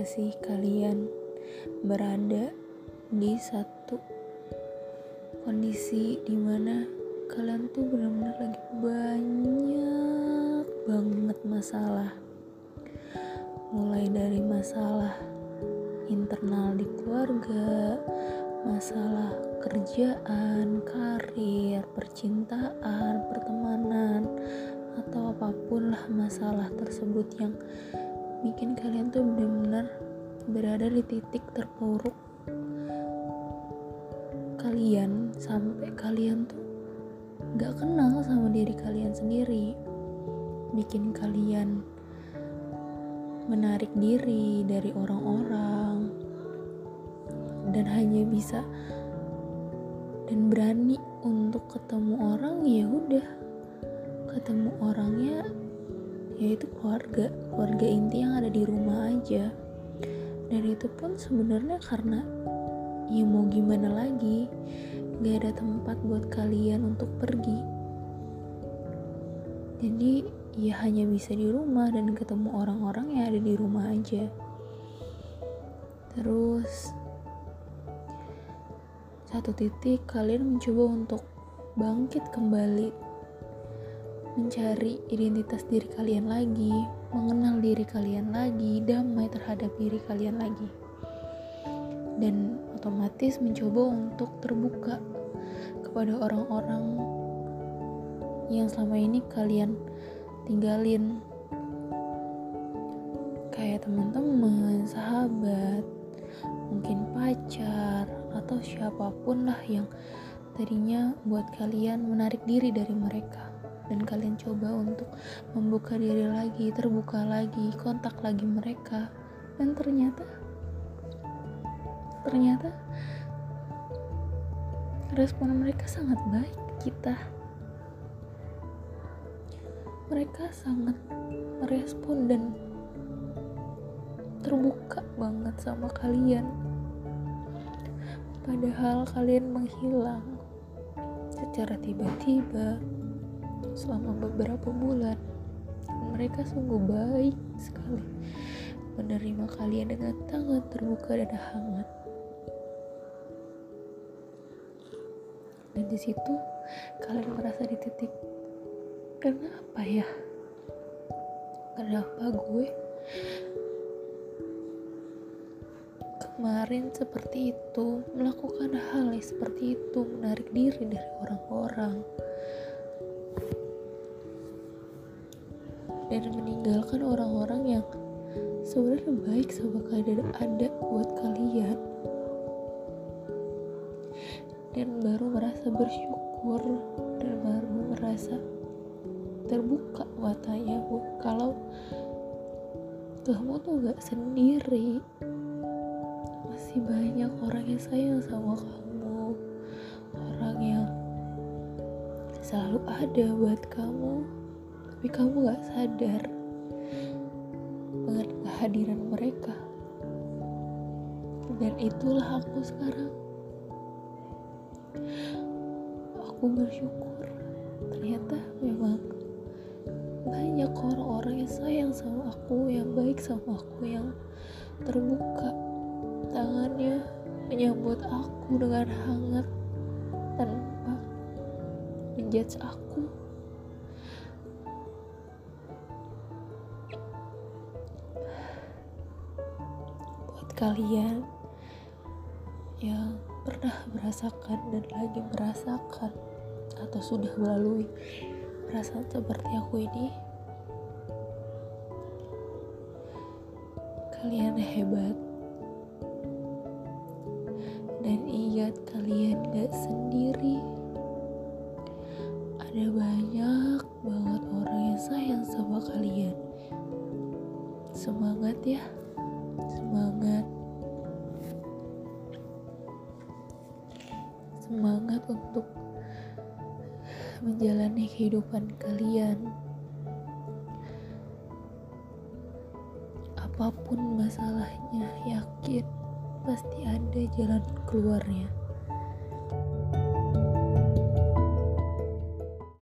gak sih kalian berada di satu kondisi di mana kalian tuh benar-benar lagi banyak banget masalah. Mulai dari masalah internal di keluarga masalah kerjaan, karir, percintaan, pertemanan, atau apa pun lah masalah tersebut yang bikin kalian tuh benar-benar berada di titik terpuruk. Kalian sampai kalian tuh gak kenal sama diri kalian sendiri. Bikin kalian menarik diri dari orang-orang. Dan hanya bisa dan berani untuk ketemu orang ya udah. Ketemu orangnya yaitu keluarga keluarga inti yang ada di rumah aja. Dan itu pun sebenarnya karena ya mau gimana lagi gak ada tempat buat kalian untuk pergi. Jadi ya hanya bisa di rumah dan ketemu orang-orang yang ada di rumah aja. Terus satu titik kalian mencoba untuk bangkit kembali mencari identitas diri kalian lagi mengenal diri kalian lagi damai terhadap diri kalian lagi. Dan otomatis mencoba untuk terbuka kepada orang-orang yang selama ini kalian tinggalin. Kayak teman-teman, sahabat, mungkin pacar atau siapa pun lah yang tadinya buat kalian menarik diri dari mereka dan kalian coba untuk membuka diri lagi, terbuka lagi, kontak lagi mereka. Dan ternyata ternyata respon mereka sangat baik kita. Mereka sangat merespon dan terbuka banget sama kalian. Padahal kalian menghilang secara tiba-tiba selama beberapa bulan. Mereka sungguh baik sekali menerima kalian dengan tangan terbuka dan hangat. Dan di situ kalian merasa di titik kenapa ya? Kenapa gue kemarin seperti itu melakukan hal seperti itu menarik diri dari orang-orang dan meninggalkan orang-orang yang sebenarnya baik sama kalian ada buat kalian. Dan baru merasa bersyukur dan baru merasa terbuka matanya kalau kamu tuh gak sendiri masih banyak orang yang sayang sama kamu. Orang yang selalu ada buat kamu tapi kamu gak sadar dengan kehadiran mereka. Dan itulah aku sekarang. Aku bersyukur. Ternyata memang banyak orang-orang yang sayang sama aku yang baik sama aku yang terbuka tangannya menyambut aku dengan hangat tanpa menjudge aku kalian. Yang pernah merasakan dan lagi merasakan atau sudah melalui perasaan seperti aku ini? Kalian hebat. Dan ingat kalian gak sendiri. Ada banyak banget orang yang sayang sama kalian. Semangat ya semangat. Semangat untuk menjalani kehidupan kalian. Apa pun masalahnya yakin pasti ada jalan keluarnya